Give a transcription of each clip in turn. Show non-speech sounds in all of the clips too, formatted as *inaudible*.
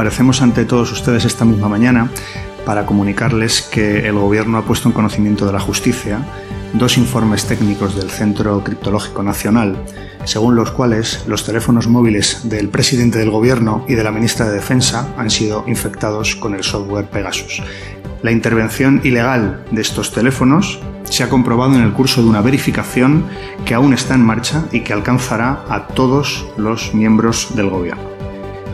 Comparecemos ante todos ustedes esta misma mañana para comunicarles que el Gobierno ha puesto en conocimiento de la justicia dos informes técnicos del Centro Criptológico Nacional, según los cuales los teléfonos móviles del presidente del Gobierno y de la ministra de Defensa han sido infectados con el software Pegasus. La intervención ilegal de estos teléfonos se ha comprobado en el curso de una verificación que aún está en marcha y que alcanzará a todos los miembros del Gobierno.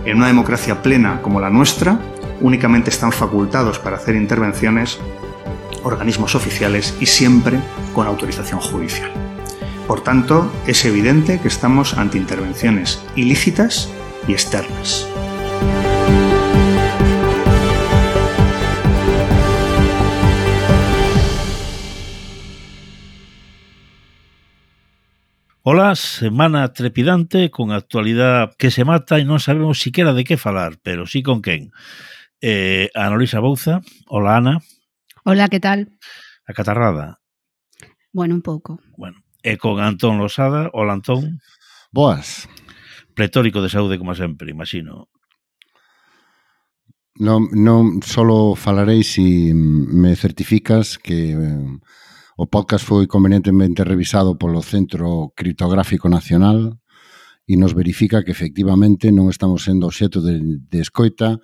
En una democracia plena como la nuestra, únicamente están facultados para hacer intervenciones organismos oficiales y siempre con autorización judicial. Por tanto, es evidente que estamos ante intervenciones ilícitas y externas. Ola, semana trepidante con actualidade que se mata e non sabemos siquiera de que falar, pero sí con quen. Eh, Ana Luisa Bouza, hola Ana. Hola, que tal? A Catarrada. Bueno, un pouco. Bueno, e con Antón Losada, hola Antón. Boas. Pretórico de saúde como sempre, imagino. Non, non solo falarei se si me certificas que eh, O podcast foi convenientemente revisado polo Centro Criptográfico Nacional e nos verifica que efectivamente non estamos sendo obxeto de, de escoita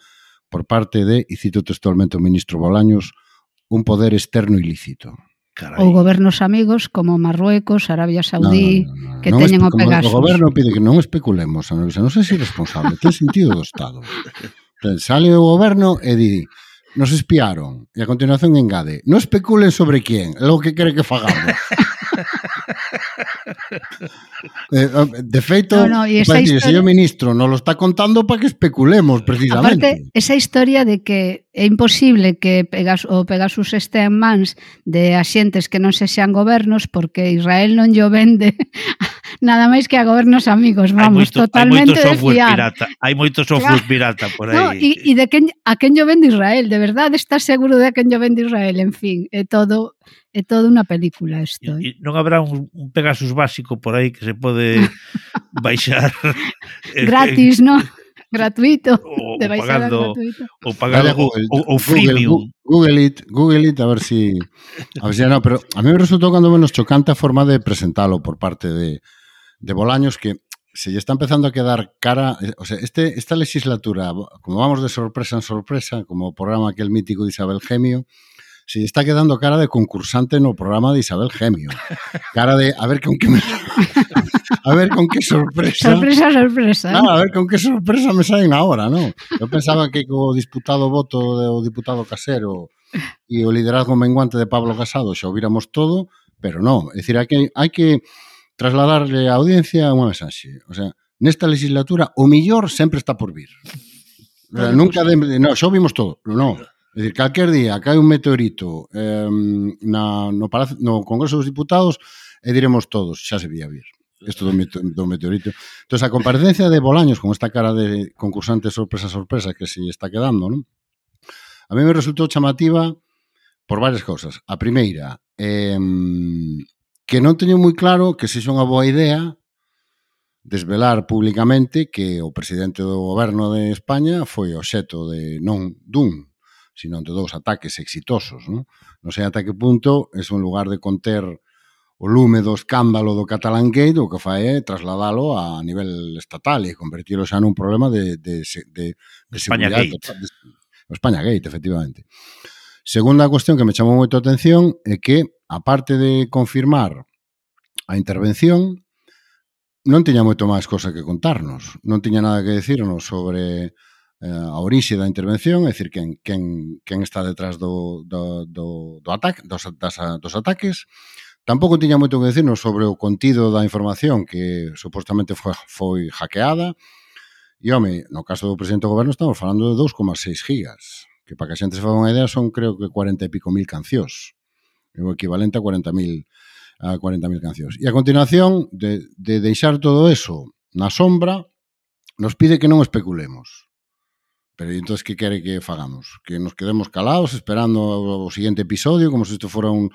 por parte de, e cito textualmente o ministro Bolaños, un poder externo ilícito. Carai. Ou gobernos amigos como Marruecos, Arabia Saudí, no, no, no, no. que non teñen o Pegasus. O goberno pide que non especulemos, non sei se irresponsable, ten sentido do Estado. Sale o goberno e di, nos espiaron. E a continuación engade, non especulen sobre quién, é o que quere que fagamos. *laughs* *laughs* eh, de feito, no, no, historia... o señor ministro non lo está contando para que especulemos precisamente. Aparte, esa historia de que é imposible que Pegas, o Pegasus este en mans de axentes que non se sean gobernos porque Israel non llo vende *laughs* nada máis que a gobernos amigos, vamos, moito, totalmente hai moito pirata, hai moito software pirata por aí. No, e, e de quen, a quen llo vende Israel, de verdade estás seguro de a quen llo vende Israel, en fin, é todo é toda unha película isto. E, eh? non habrá un, un Pegasus básico por aí que se pode *laughs* baixar *laughs* gratis, no? non? gratuito, o, de pagando, gratuito. O pagando Google, o, o freemium. Google, Google It, Google It, a ver si... A ver si no, pero a mí me resultó cando menos chocante a forma de presentalo por parte de, de Bolaños que se lle está empezando a quedar cara, eh, o sea, este, esta legislatura, como vamos de sorpresa en sorpresa, como o programa aquel mítico de Isabel Gemio, Se está quedando cara de concursante no programa de Isabel Gemio. Cara de, a ver con qué me... *laughs* A ver con qué sorpresa. Sorpresa, sorpresa. Claro, a ver con qué sorpresa me salen ahora, ¿no? Yo pensaba que como diputado voto o diputado casero e o liderazgo menguante de Pablo Casado xa o viramos todo, pero non. É dicir, hai que, hai que trasladarle a audiencia unha mensaxe. O sea, nesta legislatura o millor sempre está por vir. Nunca de, no, xa vimos todo. No, É dicir, calquer día cae un meteorito eh, na, no, Palacio, no Congreso dos Diputados e diremos todos, xa se vía vir. Isto do, do meteorito. Entón, a comparecencia de Bolaños con esta cara de concursante sorpresa-sorpresa que se está quedando, non? A mí me resultou chamativa por varias cousas. A primeira, eh, que non teño moi claro que sexa unha boa idea desvelar públicamente que o presidente do goberno de España foi obxeto de non dun, sino de dous ataques exitosos. Non, non sei ata que punto é un lugar de conter o lume do escándalo do Catalan Gate o que fai é trasladalo a nivel estatal e convertilo xa nun problema de, de, de, de España Gate. De, de, España Gate, efectivamente. Segunda cuestión que me chamou moito a atención é que, aparte de confirmar a intervención, non tiña moito máis cosa que contarnos. Non tiña nada que decirnos sobre Eh, a orixe da intervención, é dicir, quen, quen, quen está detrás do, do, do, do ataque, dos, das, dos ataques. Tampouco tiña moito que decirnos sobre o contido da información que supostamente foi, foi hackeada. E, home, no caso do presidente do goberno estamos falando de 2,6 gigas, que para que a xente se faga unha idea son creo que 40 e pico mil cancións. É o equivalente a 40 mil a 40.000 cancións. E a continuación de, de deixar todo eso na sombra nos pide que non especulemos Pero entonces, que quere que fagamos? Que nos quedemos calados esperando o siguiente episodio como se isto fora un,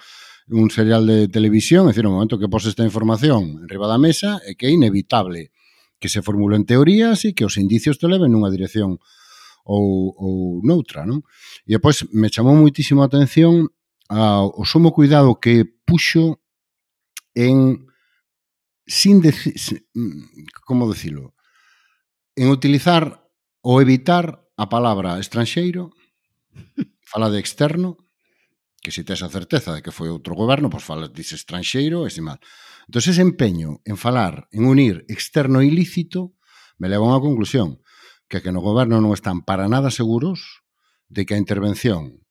un serial de televisión, é dicir, no momento que pose esta información en riba da mesa é que é inevitable que se formulen teorías e que os indicios te leven nunha dirección ou, ou noutra, non? E depois me chamou moitísimo a atención a, o sumo cuidado que puxo en sin decir mm, como decirlo, en utilizar ou evitar a palabra estranxeiro, *laughs* fala de externo, que se tes a certeza de que foi outro goberno, pois fala, dice estranxeiro e mal. Entón, ese empeño en falar, en unir externo e ilícito, me leva a unha conclusión, que que no goberno non están para nada seguros de que a intervención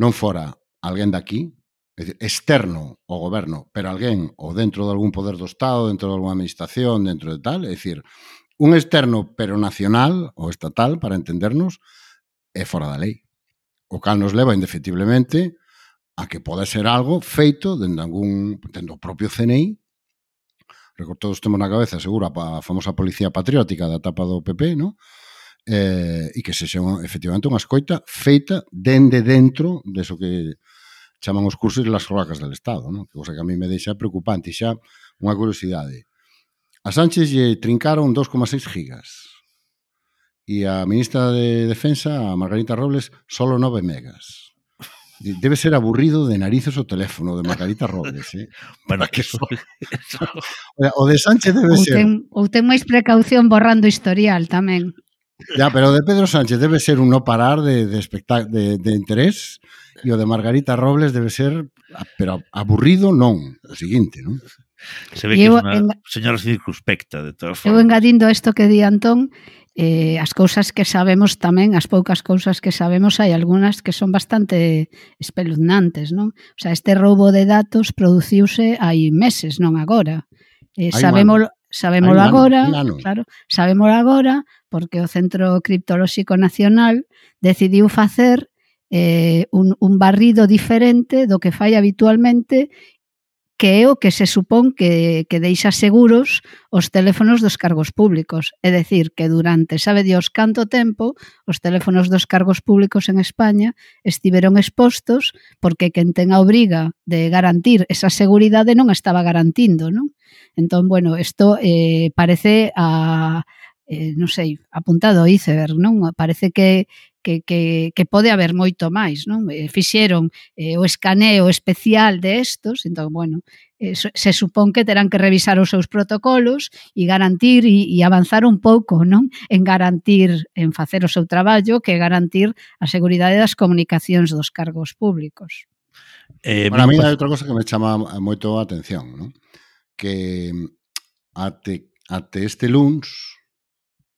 non fora alguén daqui, é dicir, externo ao goberno, pero alguén ou dentro de algún poder do Estado, dentro de alguna administración, dentro de tal, é dicir, un externo pero nacional ou estatal, para entendernos, é fora da lei. O cal nos leva indefectiblemente a que pode ser algo feito dende algún dende o propio CNI. Recordados temos na cabeza, seguro, a famosa policía patriótica da etapa do PP, no? Eh, e que se xa efectivamente unha escoita feita dende dentro deso que chaman os cursos e las cloacas del Estado, non? que cosa que a mí me deixa preocupante, xa unha curiosidade A Sánchez lle trincaron 2,6 gigas e a ministra de Defensa, a Margarita Robles, solo 9 megas. Debe ser aburrido de narices o teléfono de Margarita Robles, eh? *laughs* Bueno, que eso... *laughs* o de Sánchez debe ou ser... Ten, ou ten máis precaución borrando historial tamén. Ya, pero de Pedro Sánchez debe ser un no parar de, de, de, de interés e o de Margarita Robles debe ser, pero aburrido non, o seguinte, non? Se ve que é unha enga... señora circunspecta, de todas formas. Eu engadindo isto que di Antón, eh, as cousas que sabemos tamén, as poucas cousas que sabemos, hai algunhas que son bastante espeluznantes, non? O sea, este roubo de datos produciuse hai meses, non agora. Eh, sabemos sabémolo agora, claro, sabémolo agora porque o Centro Criptolóxico Nacional decidiu facer eh, un, un barrido diferente do que fai habitualmente que é o que se supón que, que deixa seguros os teléfonos dos cargos públicos. É decir, que durante sabe dios canto tempo os teléfonos dos cargos públicos en España estiveron expostos porque quen ten a obriga de garantir esa seguridade non estaba garantindo. Non? Entón, bueno, isto eh, parece a, eh, non sei, apuntado ao iceberg, non? Parece que, que, que, que pode haber moito máis, non? Eh, fixeron eh, o escaneo especial de estos, entón, bueno, eh, se supón que terán que revisar os seus protocolos e garantir e, e avanzar un pouco, non? En garantir, en facer o seu traballo, que garantir a seguridade das comunicacións dos cargos públicos. Eh, bueno, a mí pues... hai outra cosa que me chama moito a atención, non? Que ate, ate este luns,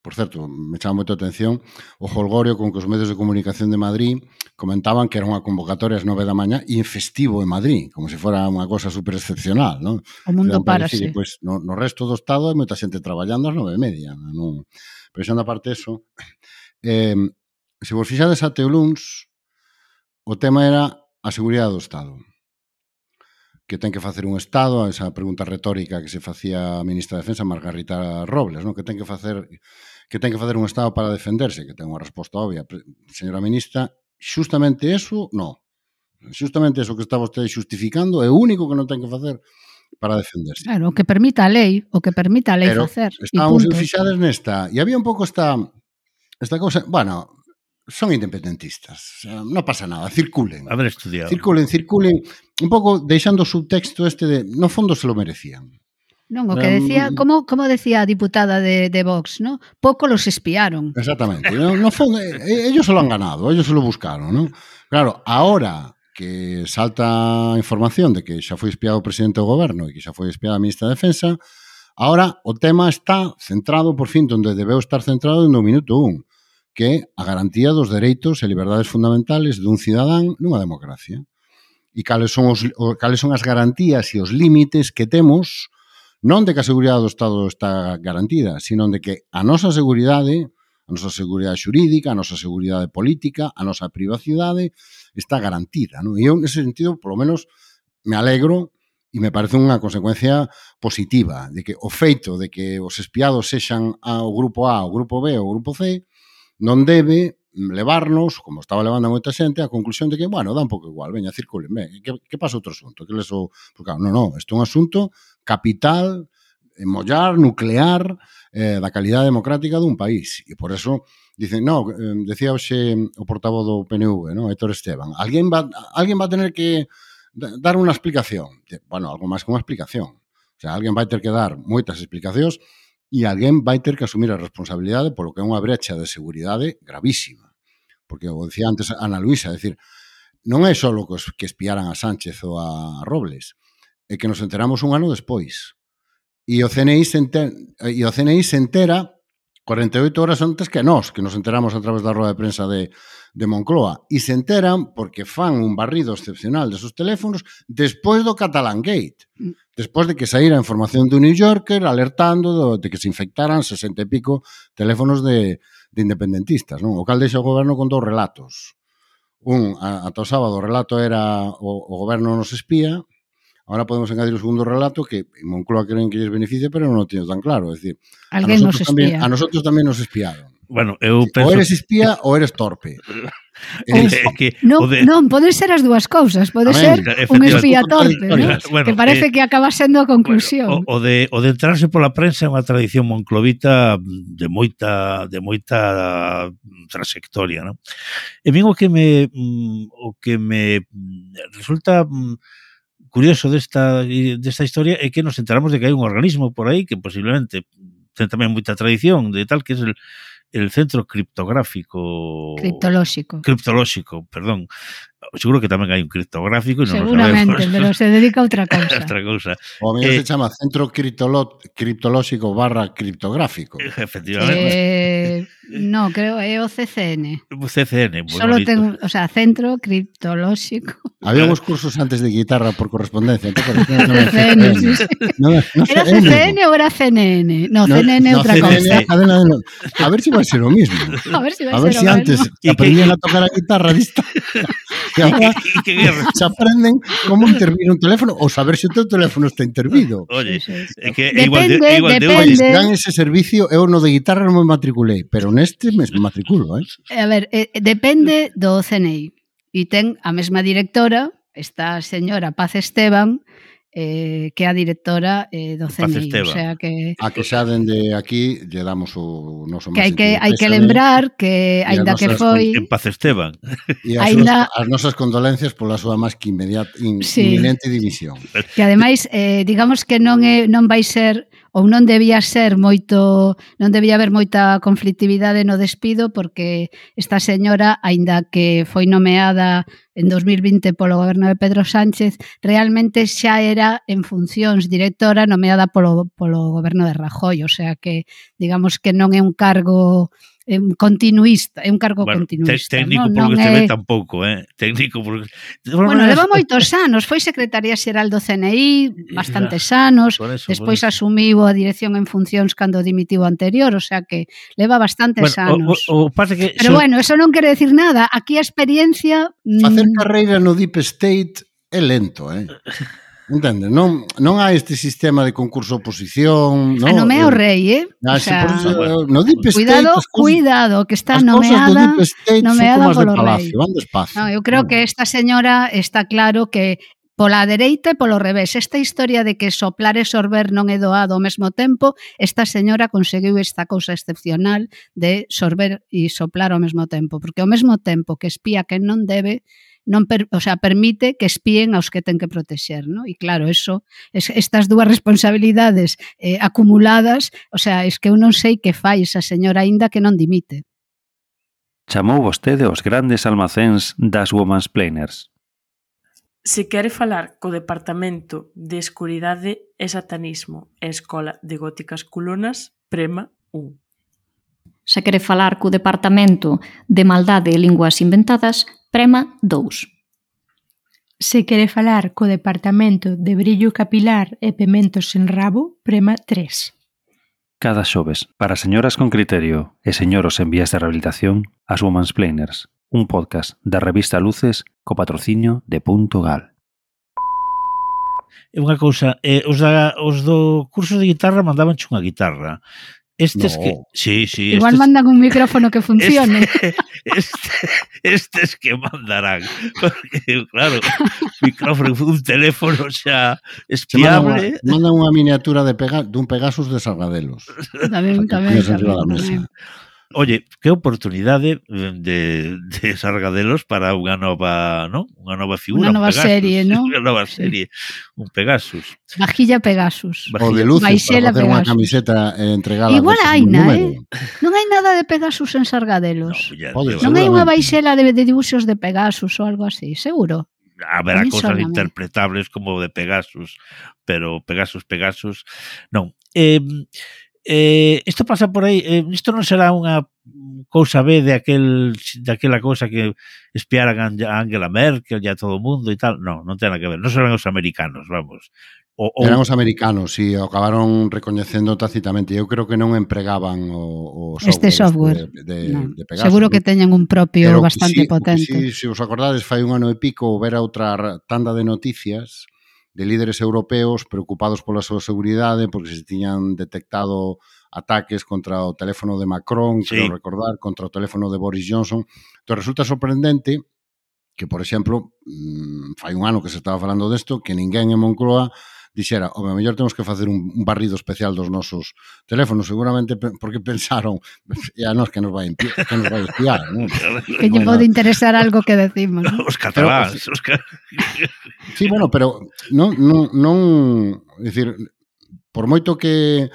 Por certo, me chama moito a atención o holgorio con que os medios de comunicación de Madrid comentaban que era unha convocatoria ás nove da mañá e en festivo en Madrid, como se fora unha cosa super excepcional, non? O mundo para, sí. Pois, no, no resto do Estado hai moita xente traballando ás nove e media, non? Pero xa na parte eso, *clears throat* eh, se vos fixades a o luns, o tema era a seguridade do Estado que ten que facer un Estado, esa pregunta retórica que se facía a ministra de Defensa, Margarita Robles, non? que ten que facer que ten que facer un Estado para defenderse, que ten unha resposta obvia. Señora Ministra, xustamente eso, no. Xustamente eso que está vostede justificando é o único que non ten que facer para defenderse. Claro, o que permita a lei, o que permita a lei Pero facer. Estábamos fixadas nesta, e había un pouco esta esta cousa, bueno, son independentistas, non pasa nada, circulen. Haber estudiado. Circulen, circulen, un pouco deixando o subtexto este de, no fondo se lo merecían. Non, o que decía, como como decía a diputada de, de Vox, ¿no? Pouco los espiaron. Exactamente. No, no fondo, eh, eh, ellos se lo han ganado, ellos se lo buscaron, ¿no? Claro, ahora que salta a información de que xa foi espiado o presidente do goberno e que xa foi espiada a ministra de Defensa, ahora o tema está centrado, por fin, onde debeu estar centrado no minuto un, que a garantía dos dereitos e liberdades fundamentales dun cidadán nunha democracia. E cales son, os, cales son as garantías e os límites que temos non de que a seguridade do Estado está garantida, sino de que a nosa seguridade, a nosa seguridade xurídica, a nosa seguridade política, a nosa privacidade está garantida. Non? E eu, nese sentido, polo menos, me alegro e me parece unha consecuencia positiva de que o feito de que os espiados sexan ao grupo A, ao grupo B ou ao grupo C non debe levarnos, como estaba levando moita xente, a conclusión de que, bueno, dá un pouco igual, veña, circulen, ben, que, que pasa outro asunto? Que leso... Porque, claro, non, non, isto é un asunto capital eh, mollar, nuclear eh, da calidade democrática dun país. E por eso dicen, no, eh, decía hoxe o portavoz do PNV, no, Héctor Esteban, alguén va, alguén va a tener que dar unha explicación. Bueno, algo máis que unha explicación. O sea, alguén vai ter que dar moitas explicacións e alguén vai ter que asumir a responsabilidade polo que é unha brecha de seguridade gravísima. Porque, o decía antes Ana Luisa, é decir, non é só que espiaran a Sánchez ou a Robles, e que nos enteramos un ano despois. E o CNI se entera, e o CNI se entera 48 horas antes que nós, que nos enteramos a través da roda de prensa de, de Moncloa. E se enteran porque fan un barrido excepcional de sus teléfonos despois do Catalan Gate. Mm. Despois de que saíra a información do New Yorker alertando do, de que se infectaran 60 e pico teléfonos de, de independentistas. Non? O cal deixa o goberno con dous relatos. Un, ata o sábado, o relato era o, o goberno nos espía, Ahora podemos engadir o segundo relato que en Moncloa creen que lles beneficia, pero non o teño tan claro. É dicir, Alguén a nos espía. Tamén, a nosotros tamén nos espiaron. Bueno, eu penso... O eres espía ou eres torpe. *laughs* Eh, que, non, de... non, pode ser as dúas cousas. Pode ser un espía torpe, ¿no? bueno, que eh, parece eh, que acaba sendo a conclusión. Bueno, o, o, de, o de entrarse pola prensa é unha tradición monclovita de moita de moita trayectoria, ¿no? E min o que me mm, o que me resulta mm, curioso desta, desta historia é que nos enteramos de que hai un organismo por aí que posiblemente ten tamén moita tradición de tal que é el, el centro criptográfico criptolóxico. criptolóxico, perdón. Seguro que tamén hai un criptográfico e non Seguramente, pero se dedica a outra *laughs* cousa. outra cousa. O a eh, se chama Centro Criptolóxico barra criptográfico. Efectivamente. Eh, no, creo é o CCN. O Solo ten, o sea, Centro Criptolóxico. Había uns cursos antes de guitarra por correspondencia. ¿tú no, *laughs* CCN, sí, sí. *laughs* No, no era CCN ou era CNN? No, no CNN é outra cousa. A ver si va a ser o mismo. A ver si va a, a ver si antes aprendían a tocar a guitarra dista. se, abra, *laughs* se aprenden como intervir un teléfono ou saber se o teu teléfono está intervido. Oye, é que depende, igual de, igual igual de Oye, de dan ese servicio, eu no de guitarra non me matriculei, pero neste me matriculo, eh? A ver, eh, depende do CNI. E ten a mesma directora, esta señora Paz Esteban, eh, que é a directora eh, do CNI. O sea que, a que xa dende aquí lle damos o noso que hai que hai que lembrar que aínda que foi en paz Esteban. E as, ainda... as nosas condolencias pola súa máis que inmediata in, sí. inminente división. Que ademais eh, digamos que non é non vai ser ou non debía ser moito, non debía haber moita conflictividade no despido porque esta señora, aínda que foi nomeada en 2020 polo goberno de Pedro Sánchez, realmente xa era en funcións directora nomeada polo, polo goberno de Rajoy, o sea que digamos que non é un cargo é un continuista, é un cargo bueno, continuista. Técnico non, polo non que se ve é... tampouco, eh? Técnico polo... Bueno, leva moitos anos, foi secretaría xeral do CNI, *laughs* bastantes anos, eso, despois asumiu a dirección en funcións cando dimitiu anterior, o sea que leva bastantes bueno, anos. O, o, o pasa que Pero so... bueno, eso non quere decir nada, aquí a experiencia... Facer mm, carreira no Deep State é lento, eh? *laughs* Entende? Non, non hai este sistema de concurso-oposición... No, a nomea o eh, rei, eh? Ah, o sea, por ah, no Deep State, cuidado, cosas, cuidado, que está nomeada, State nomeada polo de palacio, rei. Van despacio. No, eu creo que esta señora está claro que pola dereita e polo revés. Esta historia de que soplar e sorber non é doado ao mesmo tempo, esta señora conseguiu esta cousa excepcional de sorber e soplar ao mesmo tempo, porque ao mesmo tempo que espía que non debe, non per, o sea, permite que espíen aos que ten que protexer, ¿no? E claro, eso es, estas dúas responsabilidades eh, acumuladas, o sea, es que eu non sei que fai esa señora aínda que non dimite. Chamou vostede os grandes almacéns das Woman's Planers. Se quere falar co Departamento de Escuridade e Satanismo e Escola de Góticas Culonas, prema 1. Se quere falar co Departamento de Maldade e Linguas Inventadas, prema 2. Se quere falar co Departamento de Brillo Capilar e Pementos en Rabo, prema 3. Cada xoves, para señoras con criterio e señoros en vías de rehabilitación, as Women's Planers, un podcast da revista Luces co patrocinio de Punto Gal. É unha cousa, eh, os, da, os do curso de guitarra mandaban unha guitarra. Estes no. que... Sí, sí, Igual estes... mandan un micrófono que funcione. *laughs* Este, este, estes que mandarán. Porque, claro, micrófono, un teléfono xa espiable. Se mandan unha, *laughs* mandan unha miniatura de pega, dun Pegasus de Sargadelos. Tamén, tamén. tamén, tamén. Oye, que oportunidade mm, de, de Sargadelos para unha nova, non? Unha nova figura, unha nova un Pegasus, serie, non? *laughs* Unha nova serie, un Pegasus. Vajilla Pegasus. O de luces Vaixela para facer unha camiseta eh, entregada. Igual hai na, eh? Non hai nada de Pegasus en Sargadelos. No, ya, Joder, non hai unha baixela de, de dibuixos de Pegasus ou algo así, seguro haberá cosas interpretables como de Pegasus, pero Pegasus, Pegasus, non. Eh, Eh, isto pasa por aí, eh, isto non será unha cousa B de aquel daquela cousa que espiaran a Angela Merkel e a todo o mundo e tal. Non, non ten nada que ver. Non serán os americanos, vamos. O, o... Eran os americanos, si acabaron recoñecendo tácitamente. Eu creo que non empregaban o, o software, este software de, de, no. de Pegasus. Seguro que teñen un propio Pero bastante que sí, potente. Si, sí, se os acordades, fai un ano e pico, houbera outra tanda de noticias de líderes europeos preocupados pola súa seguridade porque se tiñan detectado ataques contra o teléfono de Macron, sí. creo recordar, contra o teléfono de Boris Johnson. Entón, resulta sorprendente que, por exemplo, mm, fai un ano que se estaba falando desto, que ninguén en Moncloa dixera, o mellor temos que facer un, un barrido especial dos nosos teléfonos, seguramente porque pensaron *laughs* e a nós que nos vai que nos vai espiar, non? *laughs* Que lle bueno, pode interesar algo que decimos. ¿no? Os catalás, pero, os cat... *laughs* Sí, bueno, pero non non non, decir, por moito que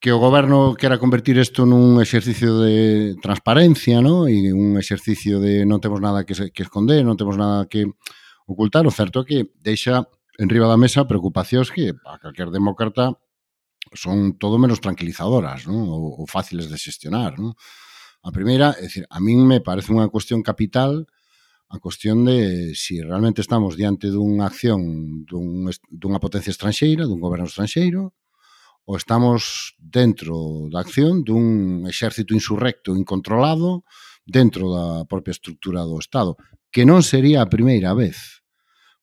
que o goberno quera convertir isto nun exercicio de transparencia, ¿no? E un exercicio de non temos nada que, se, que esconder, non temos nada que ocultar, o certo é que deixa enriba da mesa preocupacións que a calquer demócrata son todo menos tranquilizadoras non? Ou, ou fáciles de xestionar. Non? A primeira, é dicir, a min me parece unha cuestión capital a cuestión de se si realmente estamos diante dunha acción dun, dunha potencia estranxeira, dun goberno estranxeiro, ou estamos dentro da acción dun exército insurrecto incontrolado dentro da propia estructura do Estado, que non sería a primeira vez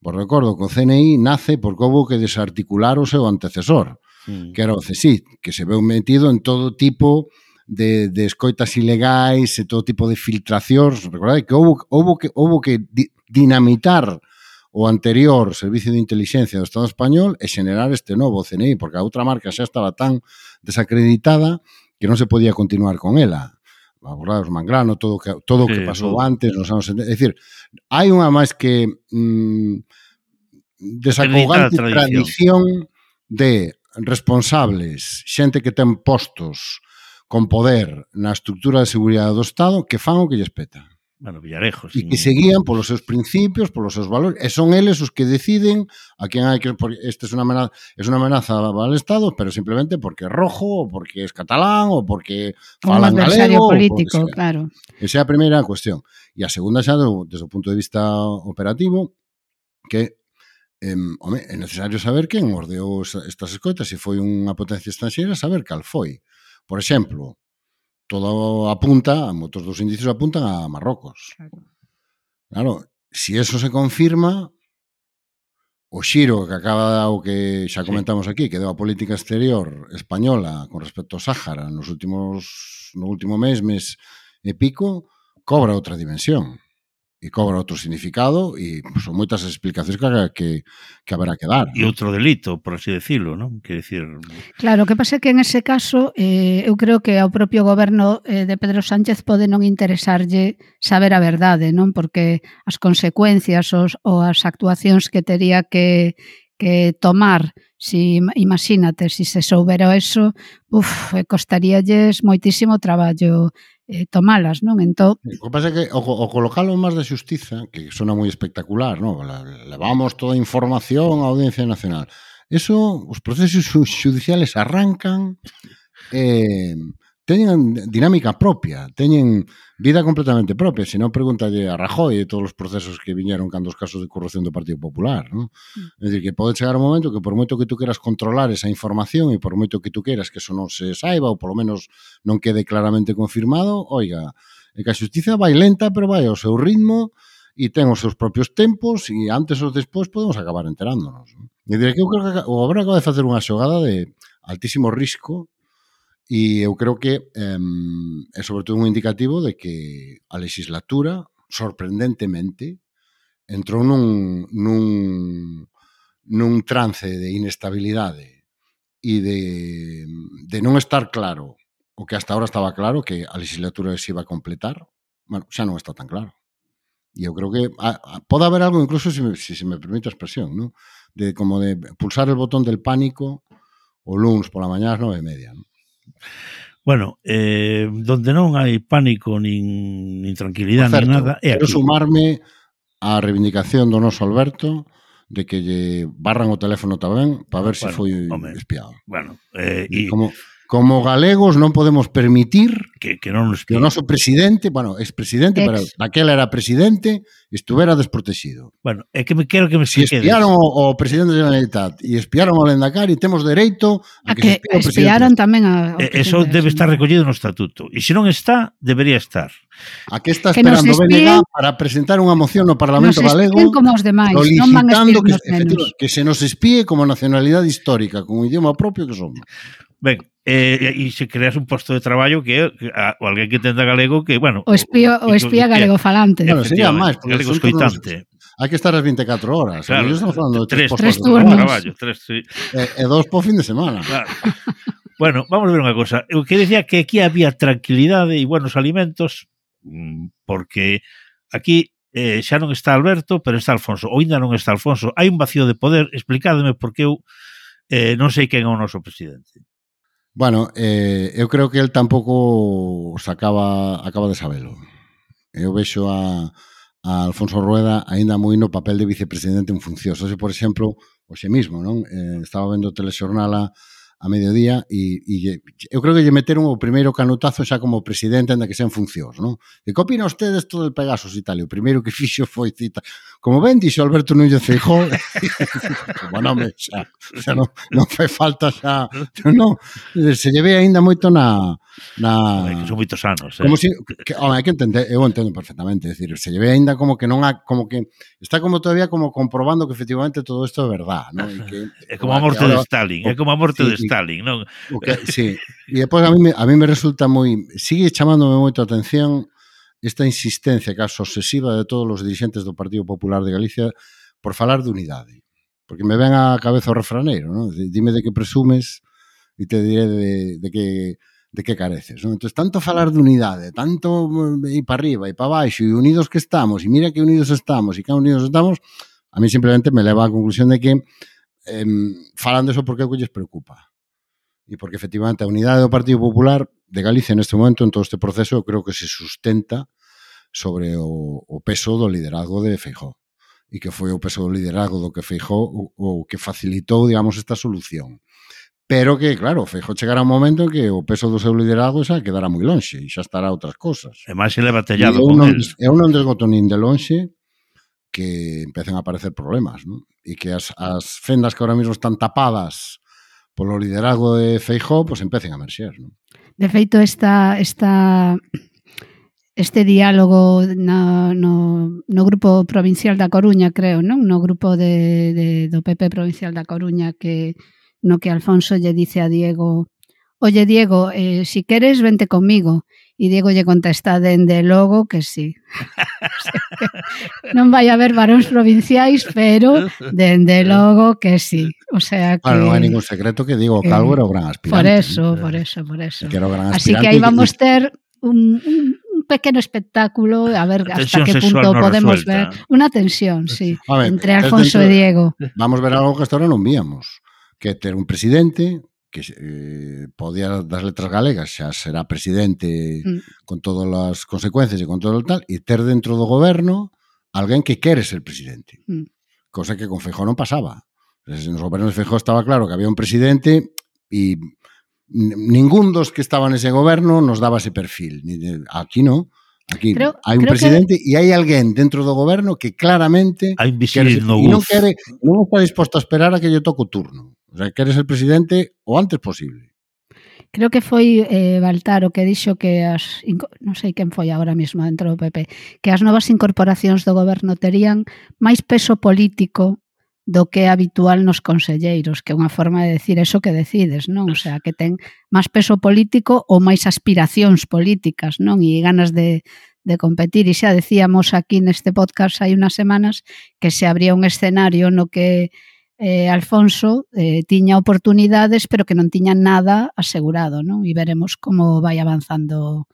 Vos recordo que o CNI nace porque houve que desarticular o seu antecesor, mm. que era o CSIC, que se veu metido en todo tipo de, de escoitas ilegais e todo tipo de filtracións. Recordade que houve, houve que, houve que di, dinamitar o anterior Servicio de Inteligencia do Estado Español e xenerar este novo CNI, porque a outra marca xa estaba tan desacreditada que non se podía continuar con ela os Mangrano, todo que, todo o sí, que pasou todo. antes nos anos... É dicir, hai unha máis que mm, desacogante tradición. tradición de responsables, xente que ten postos con poder na estructura de seguridade do Estado que fan o que lles peta bueno, Villarejo. E sin... que seguían polos seus principios, polos seus valores, e son eles os que deciden a quen hai que... Este é unha amenaza, é unha amenaza al Estado, pero simplemente porque é rojo, ou porque é catalán, ou porque falan Un adversario galego, político, sea. claro. Esa é a primeira cuestión. E a segunda xa, desde o punto de vista operativo, que eh, home, é necesario saber quen ordeou estas escoitas, se foi unha potencia estranxeira, saber cal foi. Por exemplo, todo apunta, moitos dos indicios apuntan a Marrocos. Claro, claro si eso se confirma, o xiro que acaba o que xa comentamos aquí, que deu a política exterior española con respecto ao Sáhara nos últimos no último mes, mes e pico, cobra outra dimensión e cobra outro significado e pues, son moitas explicacións que, que, que haberá que dar. E outro delito, por así decirlo, non? Que decir... Claro, o que pasa é que en ese caso eh, eu creo que ao propio goberno eh, de Pedro Sánchez pode non interesarlle saber a verdade, non? Porque as consecuencias os, ou as actuacións que tería que, que tomar Si, imagínate, se si se soubera eso, uf, costaríalles moitísimo traballo eh, tomalas, non? Entón... O que pasa é que o, o colocalo máis de xustiza, que sona moi espectacular, non? Levamos toda a información á Audiencia Nacional. Eso, os procesos judiciales arrancan, eh, teñen dinámica propia, teñen vida completamente propia, se non pregúntalle a Rajoy e todos os procesos que viñeron cando os casos de corrupción do Partido Popular, non? É mm. dicir, que pode chegar un momento que por moito que tú queras controlar esa información e por moito que tú queras que eso non se saiba ou polo menos non quede claramente confirmado, oiga, é que a justicia vai lenta, pero vai ao seu ritmo e ten os seus propios tempos e antes ou despois podemos acabar enterándonos. Non? É dicir, que eu creo que o Goberno acaba de facer unha xogada de altísimo risco E eu creo que eh, é sobre todo un indicativo de que a legislatura, sorprendentemente, entrou nun, nun, nun trance de inestabilidade e de, de non estar claro o que hasta ahora estaba claro que a legislatura se iba a completar, bueno, xa non está tan claro. E eu creo que ah, ah, a, a, pode haber algo, incluso, se me, se, se me permite a expresión, ¿no? de como de pulsar el botón del pánico o lunes pola mañá ás nove e media. ¿no? Bueno, eh, donde non hai pánico nin, nin tranquilidade certo, nin nada é aquí. Quero sumarme á reivindicación do noso Alberto de que lle barran o teléfono tamén para ver bueno, se foi home, espiado. Bueno, eh, e, como, como galegos non podemos permitir que, que, non nos... que o noso presidente, bueno, expresidente, Ex. pero daquela era presidente, estuvera desprotegido. Bueno, é que me quero que me se expliquedes. espiaron o, o presidente da Generalitat e espiaron o Lendacari, temos dereito a, a que, que se espiaron tamén a, e, Eso debe estar recollido no estatuto. E se non está, debería estar. A que está esperando que BNG para presentar unha moción no Parlamento nos Galego como os demais, non van a que, que se nos espíe como nacionalidade histórica, con un idioma propio que somos. Ben, eh, e se creas un posto de traballo que a, o alguén que entenda galego que, bueno... O espía, o espía galego falante. Bueno, sería máis, porque galego escoitante. Hai que estar as 24 horas. Claro, estamos falando de tres, tres, tres turnos. De traballo, tres, sí. e, e dos po fin de semana. Claro. bueno, vamos a ver unha cosa. Eu que decía que aquí había tranquilidade e buenos alimentos mm, porque aquí eh, xa non está Alberto, pero está Alfonso. Ou ainda non está Alfonso. Hai un vacío de poder. Explicádeme porque eu eh, non sei quen é o noso presidente. Bueno, eh, eu creo que el tampouco acaba, acaba de sabelo. Eu vexo a, a Alfonso Rueda aínda moi no papel de vicepresidente en funcións. Ose, por exemplo, hoxe mismo, non? Eh, estaba vendo telexornala a mediodía e, e eu creo que lle meteron o primeiro canotazo xa como presidente anda que sean funcións, non? E que opina ustedes todo el Pegasus e tal? E o primeiro que fixo foi cita. Como ben dixo Alberto Núñez Feijó, *laughs* como nome xa, xa non, non fai falta xa, non, se lle ve aínda moito na... na... É que son moitos anos, eh? Como si, que, home, hai que entender, eu entendo perfectamente, decir, se lle ve aínda como que non ha, como que está como todavía como comprobando que efectivamente todo isto é verdad, non? E que, *laughs* é como a morte de Stalin, é como a morte de Stalin, non? O que, sí. E depois a mí, a mí me resulta moi... Sigue chamándome moito a atención esta insistencia casi obsesiva de todos os dirigentes do Partido Popular de Galicia por falar de unidade. Porque me ven a cabeza o refraneiro, ¿no? dime de que presumes e te diré de, de que de que careces. Non? Entón, tanto falar de unidade, tanto eh, ir para arriba e para baixo, e unidos que estamos, e mira que unidos estamos, e que unidos estamos, a mí simplemente me leva á conclusión de que eh, falan eso porque o que lles preocupa e porque efectivamente a unidade do Partido Popular de Galicia neste momento en todo este proceso creo que se sustenta sobre o, o peso do liderazgo de Feijó e que foi o peso do liderazgo do que Feijó o, o que facilitou, digamos, esta solución. Pero que, claro, Feijó chegará un momento en que o peso do seu liderazgo xa quedará moi lonxe e xa estará outras cosas. E máis se leva batallado con non, el. Eu non desgoto nin de lonxe que empecen a aparecer problemas, non? E que as, as fendas que ahora mismo están tapadas polo liderazgo de Feijó, pois empecen a merxer. Non? De feito, esta, esta, este diálogo na, no, no grupo provincial da Coruña, creo, non? No grupo de, de, do PP provincial da Coruña que no que Alfonso lle dice a Diego Oye, Diego, eh, si queres, vente conmigo. E Diego lle contesta dende logo que sí. *laughs* O sea, que non vai haber varóns provinciais, pero dende logo que sí. O sea que... Bueno, non hai ningún secreto que digo, Calvo era o gran aspirante. Por eso, ¿no? por eso, por eso. Que era o gran Así que aí e vamos ter un, un, un pequeno espectáculo a ver hasta sexual punto no podemos resuelta. ver unha tensión, sí, A ver, entre Alfonso dentro- Diego. Vamos ver algo que hasta ahora non víamos, que ter un presidente que eh, podía das letras galegas xa será presidente mm. con todas as consecuencias e con todo o tal e ter dentro do goberno alguén que quere ser presidente mm. cosa que con Feijó non pasaba nos gobernos de Feijó estaba claro que había un presidente e ningún dos que estaban nese goberno nos daba ese perfil aquí non Aquí creo, hai un creo presidente que... e hai alguén dentro do goberno que claramente quere, no non quere non está disposto a esperar a que lle toque o turno. O sea, queres ser presidente o antes posible. Creo que foi eh, Baltar o que dixo que as non sei quen foi agora mesmo dentro do PP, que as novas incorporacións do goberno terían máis peso político do que é habitual nos conselleiros, que é unha forma de decir eso que decides, non? O sea, que ten máis peso político ou máis aspiracións políticas, non? E ganas de, de competir. E xa decíamos aquí neste podcast hai unas semanas que se abría un escenario no que eh, Alfonso eh, tiña oportunidades pero que non tiña nada asegurado, non? E veremos como vai avanzando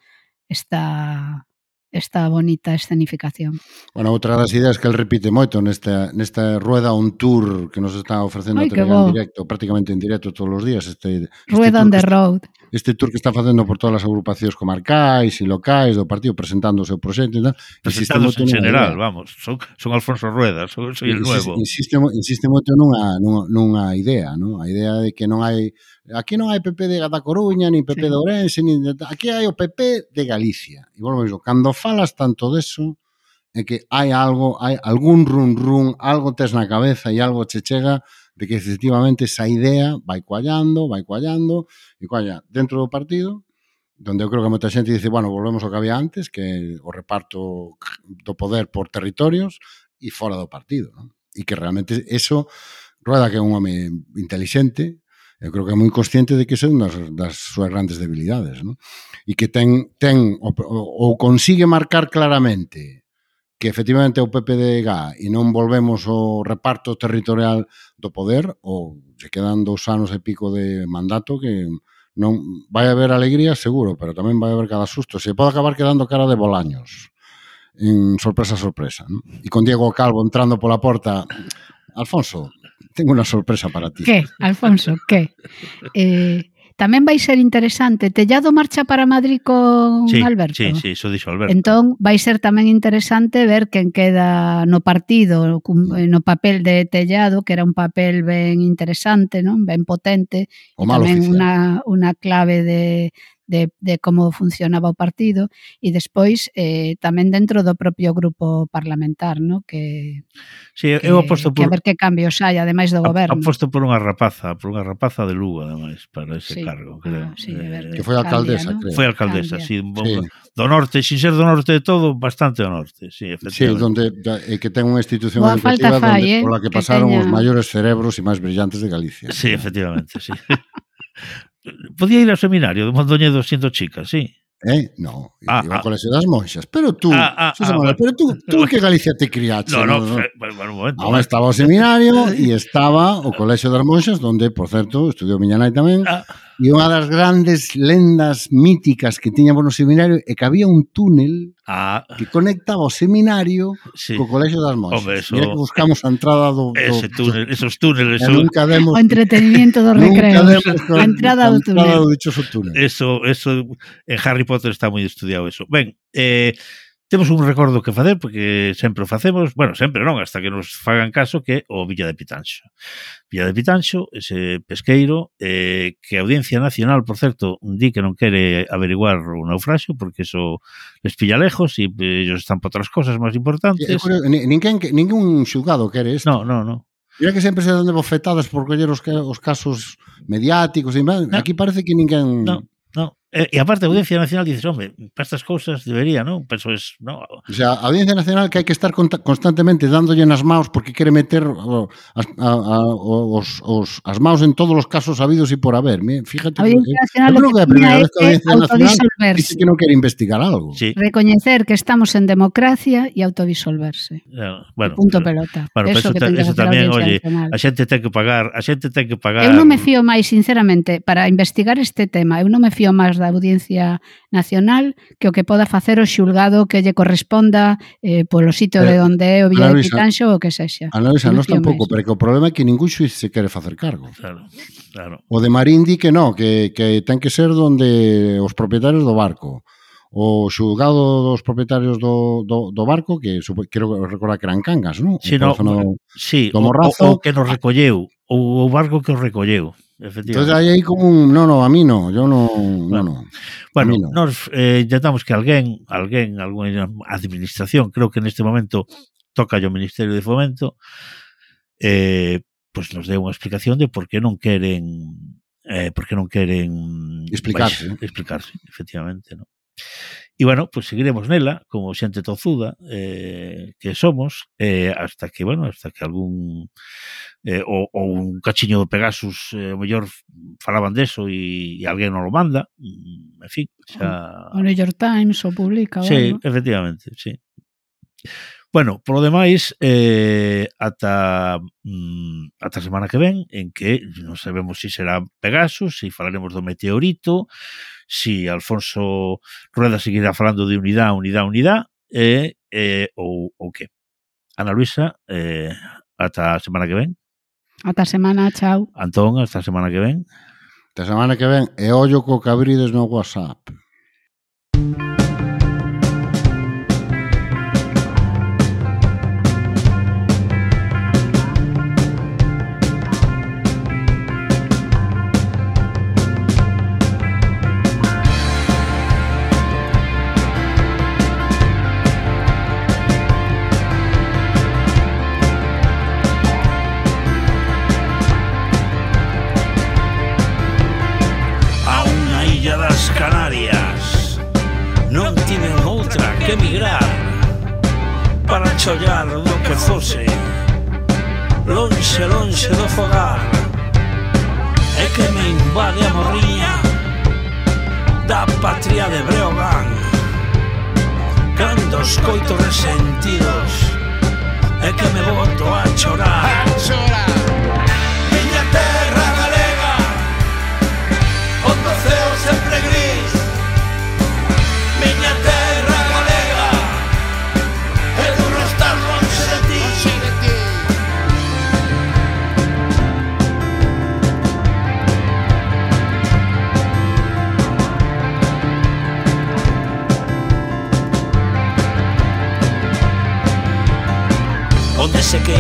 esta esta bonita escenificación. Bueno, outra das ideas que el repite moito nesta, nesta rueda un tour que nos está ofrecendo Ai, en directo, prácticamente en directo todos os días. Este, este rueda on the road este tour que está facendo por todas as agrupacións comarcais e locais do partido presentando o seu proxecto e tal. Presentando en general, idea. vamos, son, son Alfonso Rueda, son, soy el nuevo. Insiste, insiste moito nunha, nunha, nunha idea, non? A idea de que non hai aquí non hai PP de da Coruña, nin PP sí. de Ourense, nin de, aquí hai o PP de Galicia. E volvo iso, cando falas tanto deso, é que hai algo, hai algún run run, algo tes na cabeza e algo che chega de que efectivamente esa idea vai coallando, vai coallando e coalla dentro do partido donde eu creo que moita xente dice, bueno, volvemos ao que había antes, que o reparto do poder por territorios e fora do partido, non? E que realmente eso, Rueda que é un home inteligente, eu creo que é moi consciente de que son é unha das súas grandes debilidades, non? E que ten, ten ou, ou consigue marcar claramente que efectivamente é o PPDG e non volvemos ao reparto territorial do poder ou se quedan dous anos e pico de mandato que non vai haber alegría seguro, pero tamén vai haber cada susto. Se pode acabar quedando cara de bolaños en sorpresa sorpresa. ¿no? E con Diego Calvo entrando pola porta, Alfonso, tengo unha sorpresa para ti. Que, Alfonso, que? Eh, Tamén vai ser interesante. Tellado marcha para Madrid con sí, Alberto. Sí, sí, iso dixo Alberto. Entón, vai ser tamén interesante ver quen queda no partido, eh, no papel de Tellado, que era un papel ben interesante, non? ben potente. O mal tamén unha, unha clave de, de, de como funcionaba o partido e despois eh, tamén dentro do propio grupo parlamentar, no? que, sí, que, eu aposto por, que a ver que cambios hai, ademais do a, goberno. Aposto por unha rapaza, por unha rapaza de Lugo, ademais, para ese sí. cargo. Ah, creo. Ah, sí, eh, que foi alcaldesa, ¿no? creo. Foi alcaldesa, Cambia. sí, sí. Do norte, sin ser do norte de todo, bastante do norte, sí, efectivamente. Sí, donde, eh, que ten unha institución Boa educativa falta fai, donde, eh, pola que, que pasaron teña... os maiores cerebros e máis brillantes de Galicia. Sí, efectivamente, sí. *laughs* Podía ir ao seminario de Mondoñedo sendo chica, sí. Eh? No, ah, iba ah, das monxas. Pero tú, ah, ah, Susana, ah, pero tú, tú que Galicia te criaste. No, no, no, no. Eh, bueno, un momento. Ahora estaba o seminario e *laughs* estaba o colexio das monxas, donde, por certo, estudiou miña nai tamén. Ah E unha das grandes lendas míticas que tiñamos no seminario é que había un túnel ah. que conectaba o seminario sí. co Colexo das Monxas. Hombre, eso, Mira que buscamos a entrada do... do ese túnel, esos túneles... Eso, nunca demos, o entretenimiento *laughs* do recreo. A entrada do túnel. Entrada do dichoso túnel. Eso, eso, en Harry Potter está moi estudiado eso. Ben, eh, Temos un recordo que facer, porque sempre o facemos, bueno, sempre non, hasta que nos fagan caso, que o Villa de Pitanxo. Villa de Pitanxo, ese pesqueiro, eh, que a Audiencia Nacional, por certo, di que non quere averiguar o naufraxo, porque eso les pilla lejos e eh, ellos están por outras cosas máis importantes. É, pero, ninguén, ningún xulgado quere isto. No, no, no. Mira que sempre se dan de bofetadas por coller os, os casos mediáticos e no. Aquí parece que ninguén... No. Eh, e, e a parte, a Audiencia Nacional dices, hombre, para estas cousas debería, non? Penso es, non? O sea, a Audiencia Nacional que hai que estar constantemente dándolle nas maus porque quere meter as, a, a, os, os, as maus en todos os casos habidos e por haber. Fíjate, a Audiencia eh, Nacional, eh, creo que a primeira vez que a Audiencia Nacional dice que non quere investigar algo. Sí. Recoñecer que estamos en democracia e autodisolverse. No, bueno, punto pero, pelota. Bueno, eso, que ta, eso tamén, oye, nacional. a xente ten que pagar, a xente ten que pagar. Eu non me fío máis, sinceramente, para investigar este tema, eu non me fío máis da Audiencia Nacional que o que poda facer o xulgado que lle corresponda eh, polo sitio de eh, onde é o Villa de Pitanxo ou que sexa. A nós, a nós tampouco, pero que o problema é que ningún xuiz se quere facer cargo. Claro, claro. O de Marín di que non, que, que ten que ser donde os propietarios do barco o xulgado dos propietarios do, do, do barco, que quero recordar que eran Cangas, non? Sí, no, do, sí, do Morrazo, o, o que nos recolleu, o, o barco que os recolleu. Entonces hai aí como un, no, no, a mí no, yo no, no, no. Bueno, no. nos eh, intentamos que alguén, alguén, alguna administración, creo que neste momento toca o Ministerio de Fomento, eh, pues nos dé unha explicación de por que non queren eh, por que non queren explicarse, baix, explicarse, efectivamente, ¿no? E, bueno, pues seguiremos nela, como xente tozuda eh, que somos, eh, hasta que, bueno, hasta que algún eh, ou, ou un cachiño do Pegasus eh, o mellor falaban deso e, e alguén non lo manda, mm, en fin, xa... O New York Times o publica, sí, bueno. efectivamente, sí. Bueno, polo demais, eh, ata, mm, ata a semana que ven, en que non sabemos se si será Pegasus, se si falaremos do meteorito, se si Alfonso Rueda seguirá falando de unidade, unidade, unidade, eh, eh, ou, ou que. Ana Luisa, eh, ata a semana que ven. Ata a semana, chao. Antón, ata a semana que ven. Esta semana que ven e ollo co que abrides no WhatsApp. chollar do que fose Lonxe, lonxe do fogar. É que me invade a morriña Da patria de Breogán. Cando os coitos resentidos É que me boto a chorar. A chorar.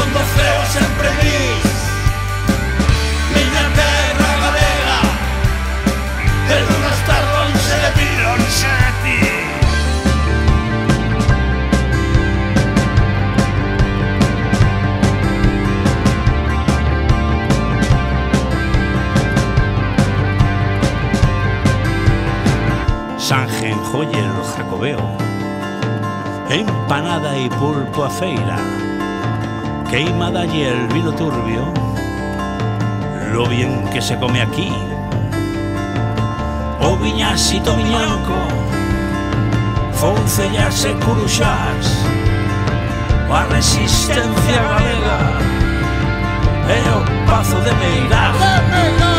onde o ceo sempre gris. Miña terra galega de duro estar longe de ti. Longe de ti. Sanjen Joyer Jacobeo. Empanada y pulpo a feira queimada y el vino turbio, lo bien que se come aquí. O viñasito viñanco, foncellas e curuxás, a resistencia galega e o pazo de Meirás. De Meirás.